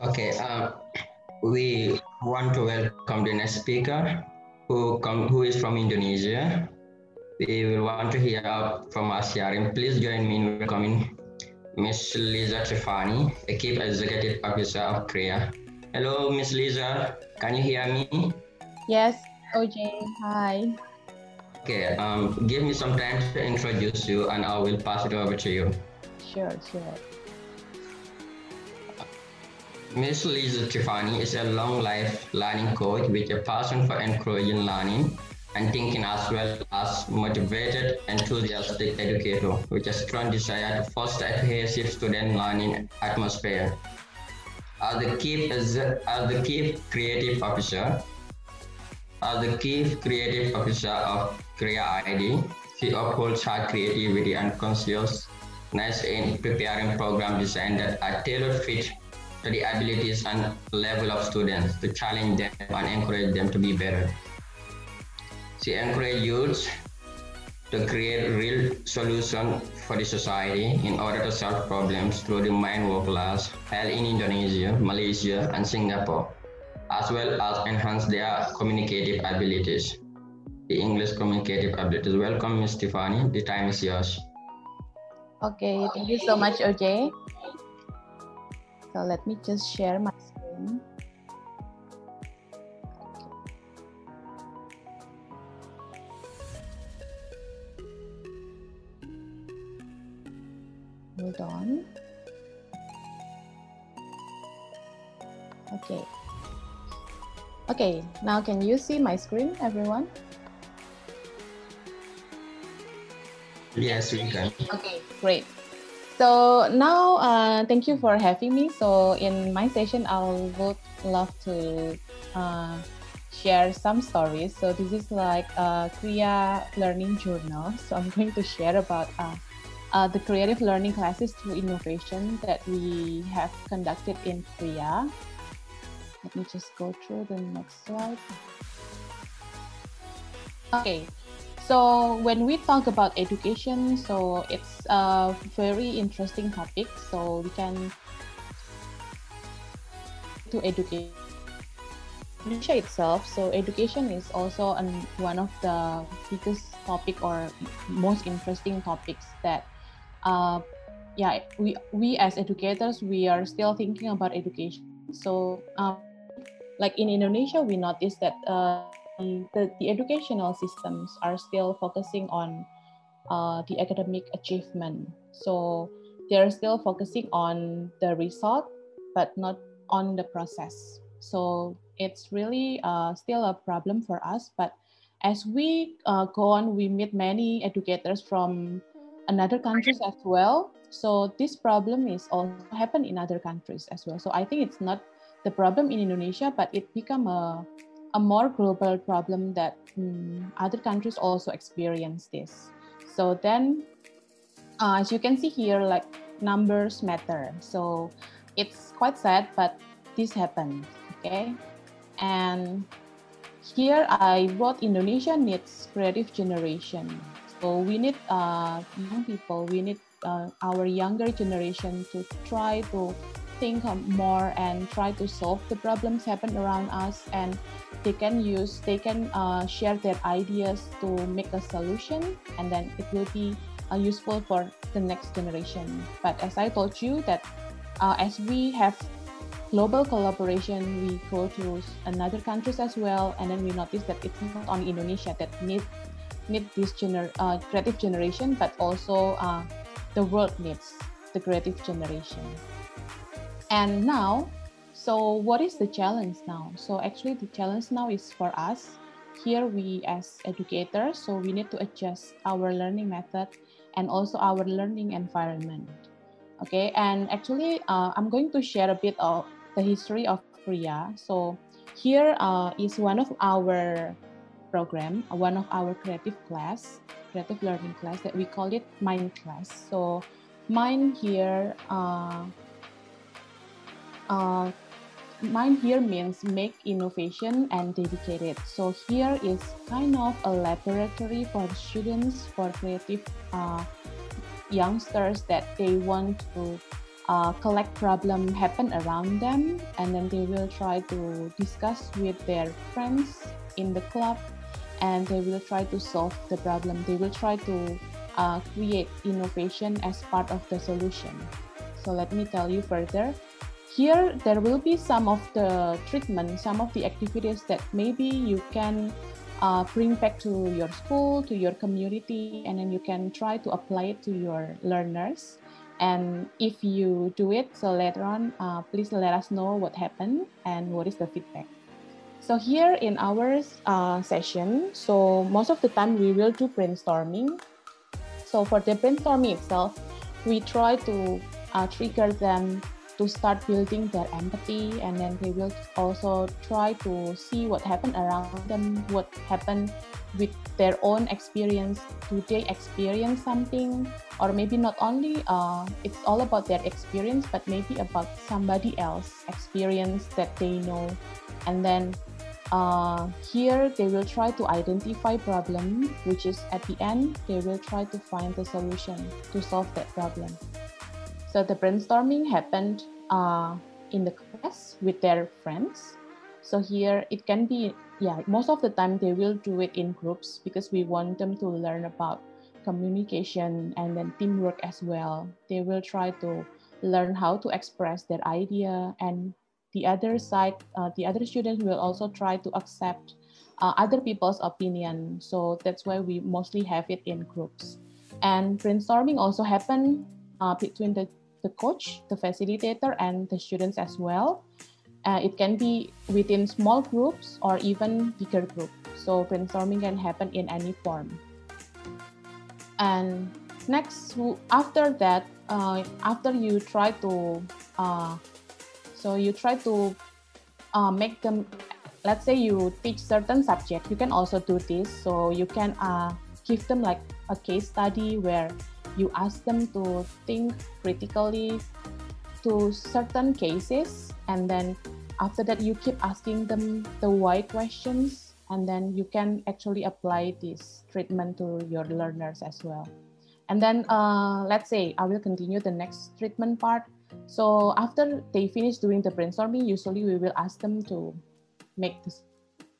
Okay, um, we want to welcome the next speaker who come who is from Indonesia. We will want to hear from Asyarim. Please join me in welcoming Ms. Liza Trifani, the Chief Executive Officer of CREA. Hello, Ms. Liza. Can you hear me? Yes, OJ. Hi. Okay, um, give me some time to introduce you and I will pass it over to you. Sure, sure. Ms. Lisa Trifani is a long life learning coach with a passion for encouraging learning and thinking as well as motivated, enthusiastic educator with a strong desire to foster a cohesive student learning atmosphere. As the key, as the key creative officer, as the chief creative officer of CREA ID, she upholds her creativity and consciousness in preparing program design that are tailor-fit to the abilities and level of students to challenge them and encourage them to be better. She encourages youths to create real solutions for the society in order to solve problems through the mind work class held in Indonesia, Malaysia, and Singapore, as well as enhance their communicative abilities, the English communicative abilities. Welcome, Ms. Tiffany. The time is yours. Okay, thank you so much, OJ. So let me just share my screen. Hold on. Okay. Okay, now can you see my screen, everyone? Yes, we can. Okay, great. So now, uh, thank you for having me. So in my session, I would love to uh, share some stories. So this is like a CREA learning journal. So I'm going to share about uh, uh, the creative learning classes through innovation that we have conducted in CREA. Let me just go through the next slide. Okay, so when we talk about education, so it's a very interesting topic. So we can to educate Indonesia itself. So education is also an, one of the biggest topic or most interesting topics that, uh, yeah, we we as educators we are still thinking about education. So, um, like in Indonesia, we noticed that. Uh, the, the educational systems are still focusing on uh, the academic achievement. So they're still focusing on the result, but not on the process. So it's really uh, still a problem for us. But as we uh, go on, we meet many educators from another countries as well. So this problem is also happen in other countries as well. So I think it's not the problem in Indonesia, but it become a a more global problem that um, other countries also experience this. So then, uh, as you can see here, like numbers matter. So it's quite sad, but this happened, okay? And here I wrote Indonesia needs creative generation. So we need uh, young people, we need uh, our younger generation to try to think more and try to solve the problems happen around us and they can use they can uh, share their ideas to make a solution and then it will be uh, useful for the next generation. But as i told you that uh, as we have global collaboration we go to another countries as well and then we notice that it's not only indonesia that need need this gener uh, creative generation but also uh, the world needs the creative generation and now, so what is the challenge now? So actually the challenge now is for us. Here we as educators, so we need to adjust our learning method and also our learning environment. Okay, and actually uh, I'm going to share a bit of the history of CREA. So here uh, is one of our program, one of our creative class, creative learning class that we call it Mind class. So Mind here uh, uh, mine here means make innovation and dedicated. So here is kind of a laboratory for students, for creative uh, youngsters that they want to uh, collect problem happen around them and then they will try to discuss with their friends in the club and they will try to solve the problem. They will try to uh, create innovation as part of the solution. So let me tell you further here there will be some of the treatment some of the activities that maybe you can uh, bring back to your school to your community and then you can try to apply it to your learners. And if you do it so later on uh, please let us know what happened and what is the feedback. So here in our uh, session so most of the time we will do brainstorming. So for the brainstorming itself we try to uh, trigger them to start building their empathy and then they will also try to see what happened around them what happened with their own experience. Do they experience something? Or maybe not only uh, it's all about their experience but maybe about somebody else experience that they know. And then uh, here they will try to identify problem which is at the end they will try to find the solution to solve that problem so the brainstorming happened uh, in the class with their friends. So here it can be, yeah, most of the time they will do it in groups because we want them to learn about communication and then teamwork as well. They will try to learn how to express their idea and the other side, uh, the other students will also try to accept uh, other people's opinion. So that's why we mostly have it in groups. And brainstorming also happen uh, between the the coach, the facilitator, and the students as well. Uh, it can be within small groups or even bigger groups. So brainstorming can happen in any form. And next, after that, uh, after you try to, uh, so you try to uh, make them, let's say you teach certain subject, you can also do this. So you can uh, give them like a case study where you ask them to think critically to certain cases and then after that you keep asking them the why questions and then you can actually apply this treatment to your learners as well. And then uh, let's say i will continue the next treatment part. So after they finish doing the brainstorming usually we will ask them to make this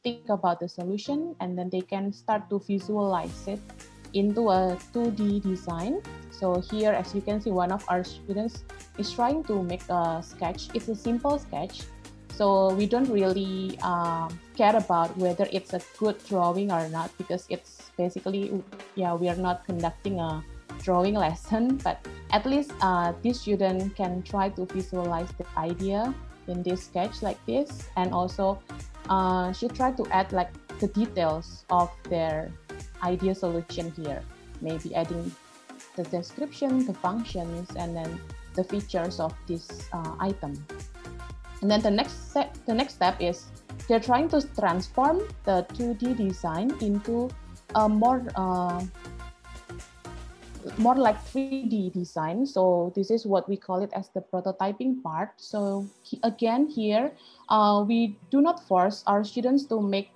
think about the solution and then they can start to visualize it into a 2D design. So here, as you can see, one of our students is trying to make a sketch. It's a simple sketch. So we don't really uh, care about whether it's a good drawing or not because it's basically, yeah, we are not conducting a drawing lesson, but at least uh, this student can try to visualize the idea in this sketch like this. And also uh, she tried to add like the details of their idea solution here. Maybe adding the description, the functions, and then the features of this uh, item. And then the next step, the next step is they're trying to transform the 2D design into a more uh, more like 3D design. So this is what we call it as the prototyping part. So he, again here, uh, we do not force our students to make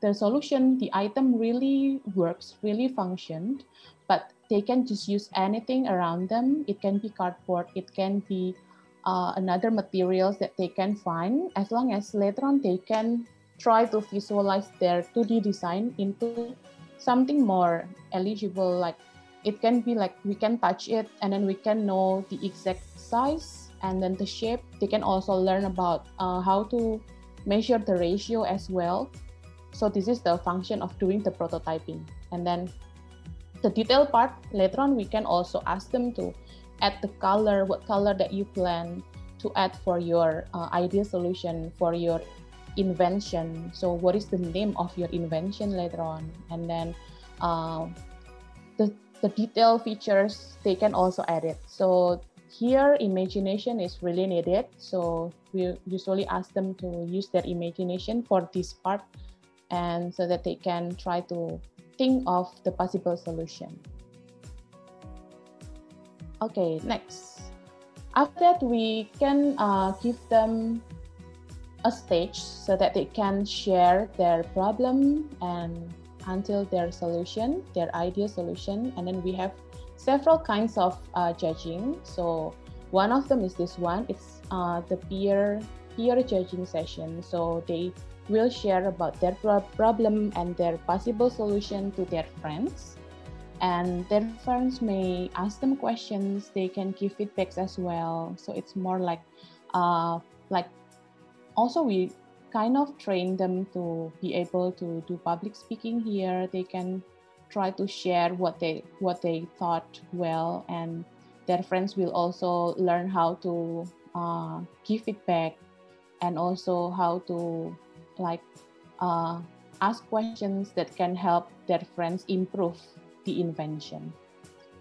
the solution, the item really works, really functioned, but they can just use anything around them. It can be cardboard, it can be uh, another materials that they can find, as long as later on they can try to visualize their 2D design into something more eligible, like it can be like we can touch it and then we can know the exact size and then the shape. They can also learn about uh, how to measure the ratio as well so this is the function of doing the prototyping. And then the detail part, later on, we can also ask them to add the color, what color that you plan to add for your uh, idea solution, for your invention. So what is the name of your invention later on? And then uh, the, the detail features, they can also add it. So here imagination is really needed. So we usually ask them to use their imagination for this part and so that they can try to think of the possible solution. Okay, next. After that, we can uh, give them a stage so that they can share their problem and until their solution, their ideal solution. And then we have several kinds of uh, judging. So one of them is this one. It's uh, the peer peer judging session. So they will share about their problem and their possible solution to their friends. And their friends may ask them questions. They can give feedbacks as well. So it's more like, uh, like, also we kind of train them to be able to do public speaking here. They can try to share what they what they thought well, and their friends will also learn how to uh, give feedback and also how to like uh, ask questions that can help their friends improve the invention.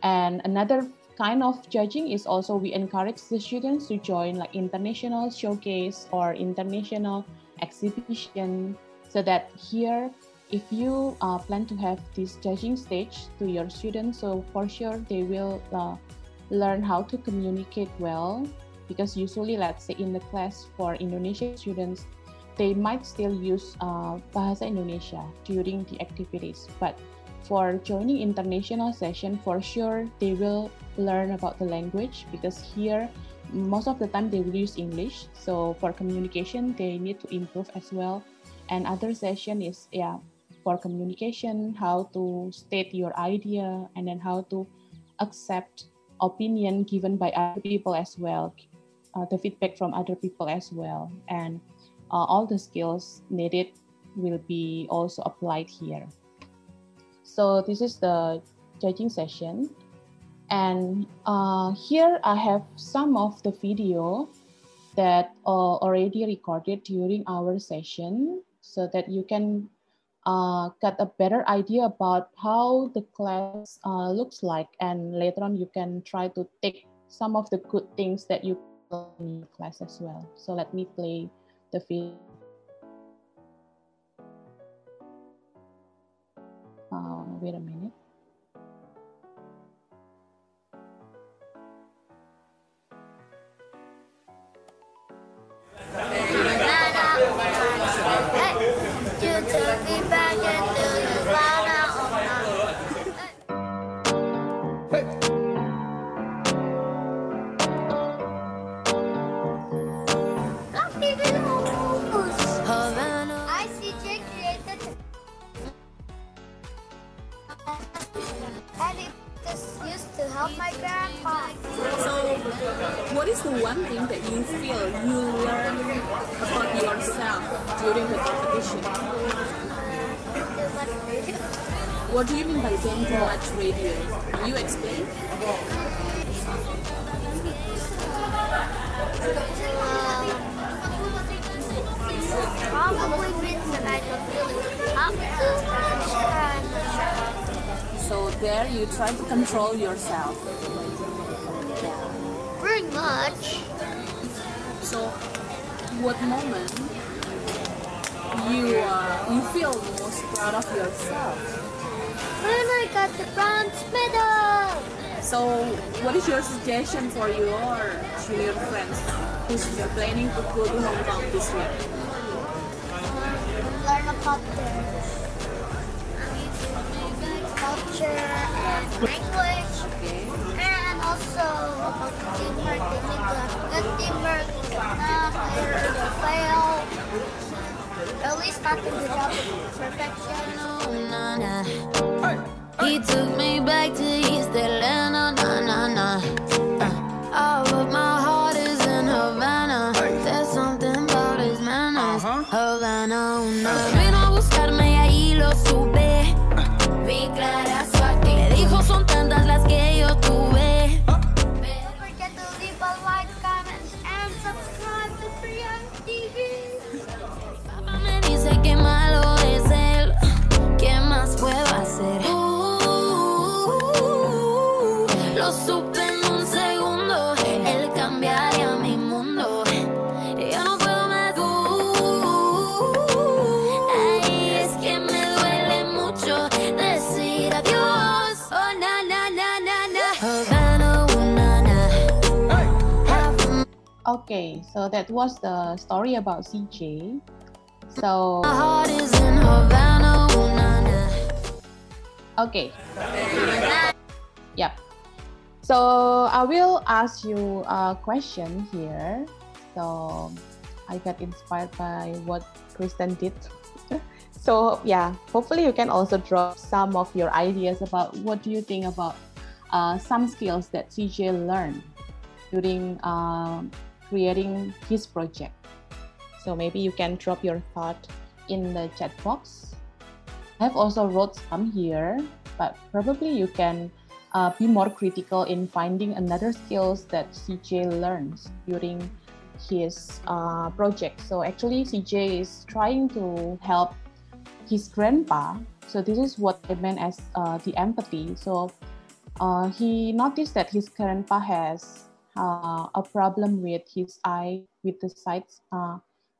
And another kind of judging is also we encourage the students to join like international showcase or international exhibition so that here if you uh, plan to have this judging stage to your students so for sure they will uh, learn how to communicate well because usually let's say in the class for Indonesian students they might still use uh, Bahasa Indonesia during the activities. But for joining international session for sure they will learn about the language because here most of the time they will use English. So for communication they need to improve as well. And other session is yeah for communication how to state your idea and then how to accept opinion given by other people as well uh, the feedback from other people as well. And uh, all the skills needed will be also applied here. So this is the judging session. And uh, here I have some of the video that uh, already recorded during our session so that you can uh, get a better idea about how the class uh, looks like. And later on you can try to take some of the good things that you in class as well. So let me play the video. Uh, wait a minute. What do you mean by don't watch radio? Can you explain? probably means that I don't really So there you try to control yourself. Much. So what moment you uh, you feel most proud of yourself? When I got the bronze medal! So, what is your suggestion for your junior friends who's planning to go to Hong Kong this year? Learn about their culture and language. Also good fail. At least not job of perfection. He took me back to East Atlanta, nah, nah, nah. Uh, oh, but my Okay, so that was the story about CJ. So. Okay. Yep. So I will ask you a question here. So I got inspired by what Kirsten did. so yeah, hopefully you can also drop some of your ideas about what do you think about uh, some skills that CJ learned during uh, creating his project. So maybe you can drop your thought in the chat box. I've also wrote some here, but probably you can uh, be more critical in finding another skills that CJ learns during his uh, project. So actually, CJ is trying to help his grandpa. So this is what I meant as uh, the empathy. So uh, he noticed that his grandpa has uh, a problem with his eye, with the sights, uh,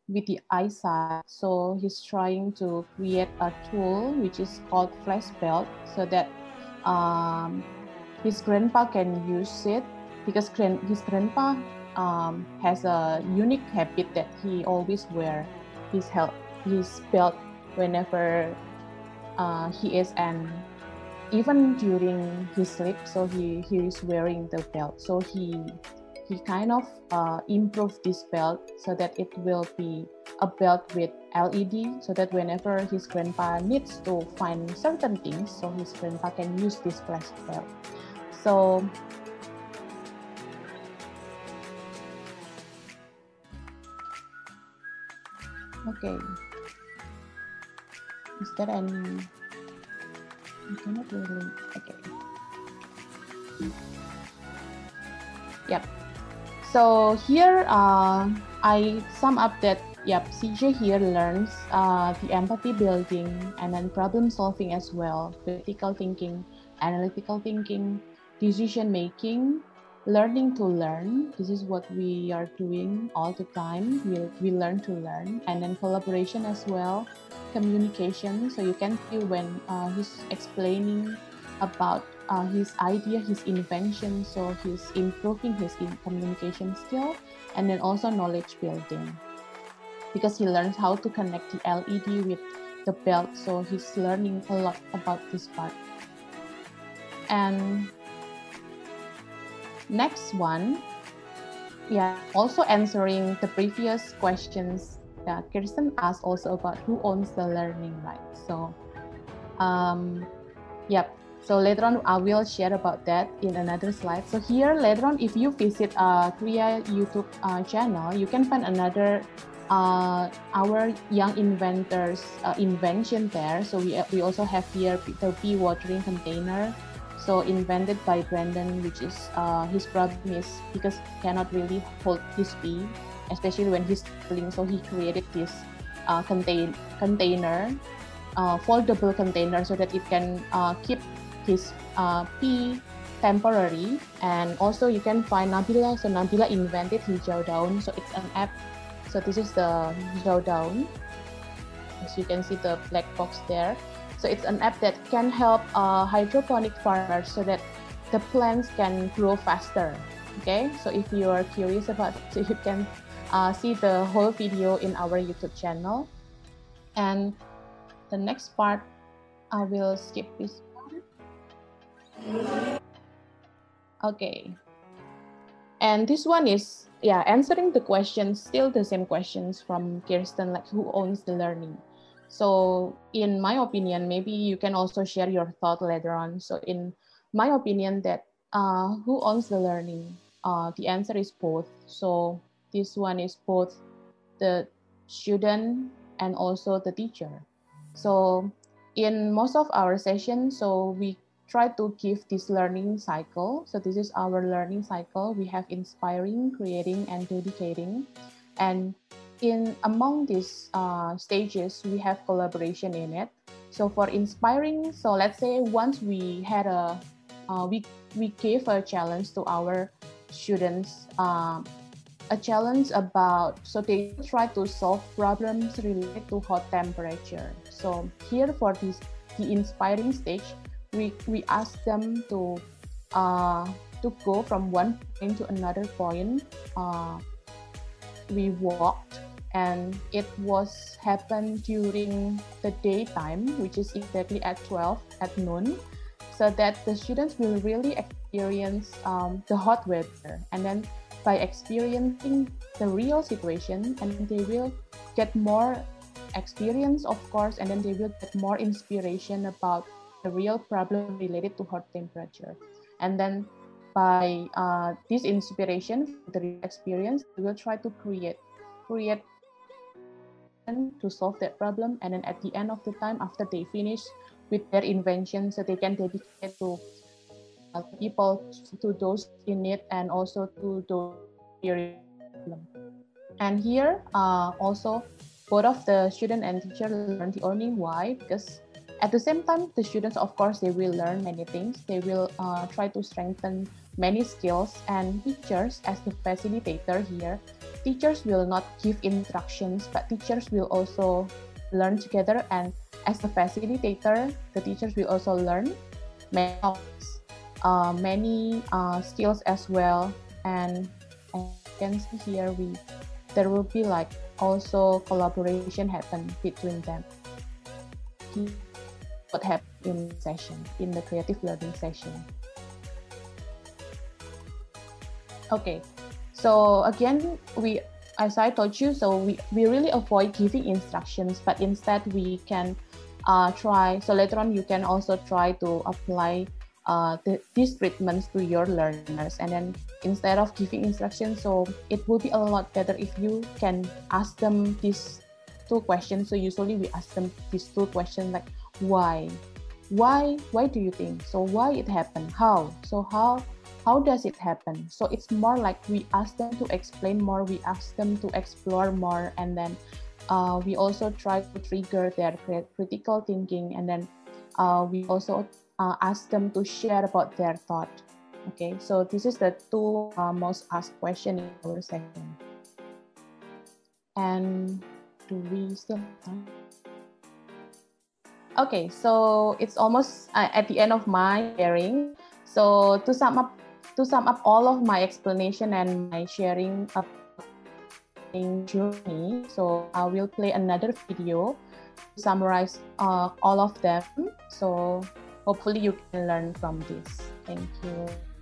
with the eyesight. So he's trying to create a tool which is called flash belt, so that um, his grandpa can use it because his grandpa um, has a unique habit that he always wear his help his belt whenever uh, he is and even during his sleep so he, he is wearing the belt so he he kind of uh, improved this belt so that it will be a belt with LED so that whenever his grandpa needs to find certain things so his grandpa can use this flash belt so Okay. Is there any? I really. Okay. Yep. So here, uh, I sum up that yep, CJ here learns uh, the empathy building and then problem solving as well, critical thinking, analytical thinking, decision making, learning to learn. This is what we are doing all the time. We, we learn to learn. And then collaboration as well. Communication. So you can feel when uh, he's explaining about uh, his idea his invention. So he's improving his communication skill and then also knowledge building. Because he learns how to connect the LED with the belt. So he's learning a lot about this part. And Next one, yeah, also answering the previous questions that Kirsten asked also about who owns the learning rights. So, um, yep. So later on, I will share about that in another slide. So here later on, if you visit uh, YouTube uh, channel, you can find another uh, our young inventors uh, invention there. So we, we also have here the bee watering container so invented by Brandon, which is uh, his problem is because he cannot really hold his pee, especially when he's traveling. So he created this uh, contain container, uh, foldable container, so that it can uh, keep his uh, pee temporary. And also you can find Nabila. So Nabila invented Hijau Daun. So it's an app. So this is the Hijau Daun. As you can see the black box there. So it's an app that can help uh, hydroponic farmers so that the plants can grow faster. Okay, so if you are curious about it, you can uh, see the whole video in our YouTube channel. And the next part, I will skip this one. Okay. And this one is, yeah, answering the questions, still the same questions from Kirsten, like who owns the learning. So in my opinion, maybe you can also share your thought later on. So in my opinion that uh, who owns the learning? Uh, the answer is both. So this one is both the student and also the teacher. So in most of our sessions, so we try to give this learning cycle. So this is our learning cycle. We have inspiring, creating, and dedicating. And in among these uh, stages, we have collaboration in it. So for inspiring, so let's say once we had a, uh, we, we gave a challenge to our students, um, a challenge about, so they try to solve problems related to hot temperature. So here for this, the inspiring stage, we, we ask them to, uh, to go from one point to another point. We walked and it was happened during the daytime which is exactly at 12 at noon so that the students will really experience um, the hot weather. And then by experiencing the real situation and they will get more experience of course and then they will get more inspiration about the real problem related to hot temperature. And then by uh, this inspiration the experience we will try to create create to solve that problem and then at the end of the time after they finish with their invention so they can dedicate to uh, people to those in need and also to those problem. And here uh, also both of the student and teacher learn the only why because at the same time the students of course they will learn many things they will uh, try to strengthen many skills and teachers as the facilitator here teachers will not give instructions but teachers will also learn together and as a facilitator, the teachers will also learn many, uh, many uh, skills as well. And as you can see here, we there will be like also collaboration happen between them. What happened in session in the creative learning session. Okay, so again, we as I told you, so we, we really avoid giving instructions, but instead we can uh, try. So later on, you can also try to apply uh, the, these treatments to your learners. And then instead of giving instructions, so it will be a lot better if you can ask them these two questions. So usually we ask them these two questions like why, why, why do you think? So why it happened? How? So how? How does it happen? So it's more like we ask them to explain more, we ask them to explore more, and then uh, we also try to trigger their critical thinking and then uh, we also uh, ask them to share about their thought. Okay so this is the two uh, most asked question in our session. And do we still okay so it's almost uh, at the end of my sharing so to sum up to sum up all of my explanation and my sharing journey. So I will play another video to summarize uh, all of them. So hopefully you can learn from this. Thank you.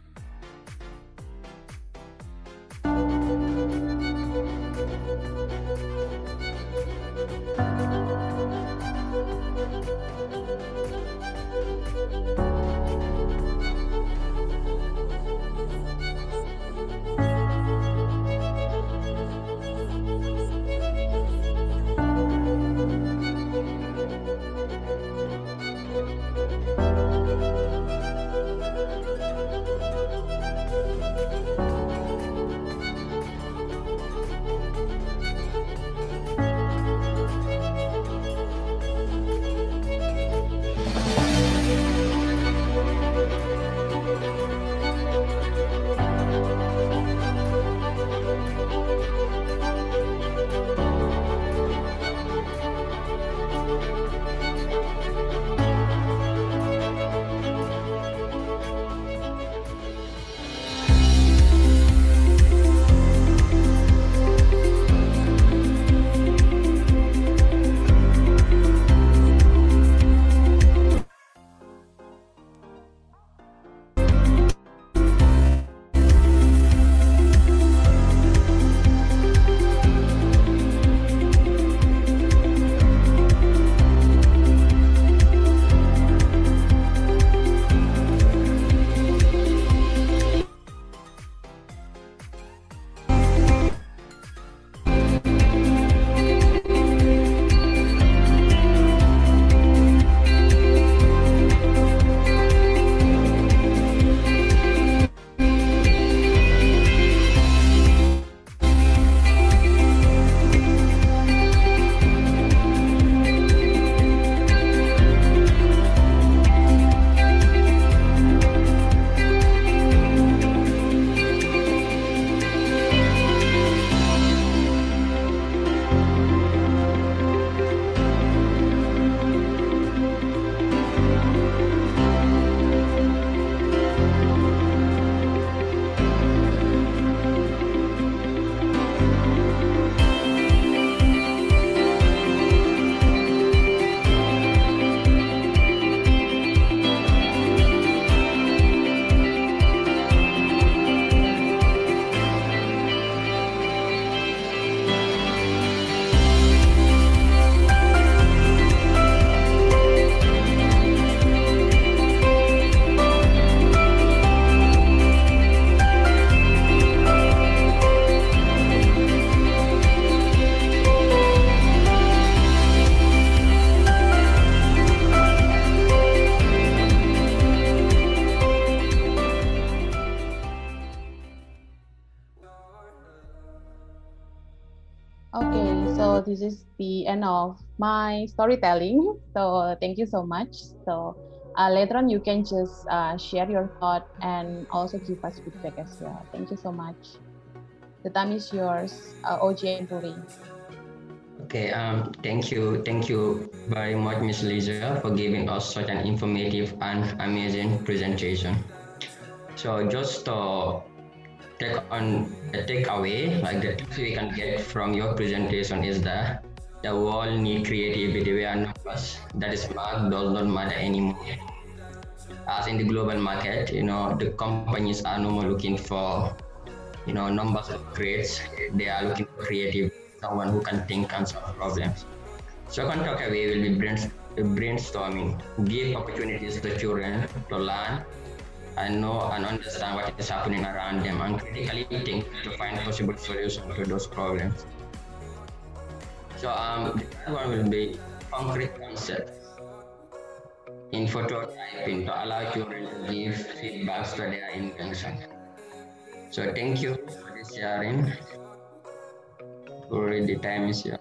This is the end of my storytelling. So thank you so much. So uh, later on, you can just uh, share your thought and also give us feedback as well. Thank you so much. The time is yours, uh, OJ and Puri. Okay, um, thank you, thank you very much, Ms. Lisa, for giving us such an informative and amazing presentation. So just uh, take on the takeaway, like the tips we can get from your presentation is that the world need creativity where numbers that is mark does not matter anymore. As in the global market, you know, the companies are no more looking for, you know, numbers of grades. They are looking for creative, someone who can think and solve problems. Second takeaway will be brainstorming. Give opportunities to children to learn and know and understand what is happening around them and critically think to find possible solutions to those problems. So um, the third one will be concrete concepts in prototyping to allow children to give feedbacks to their invention. So thank you for sharing. Already time is here.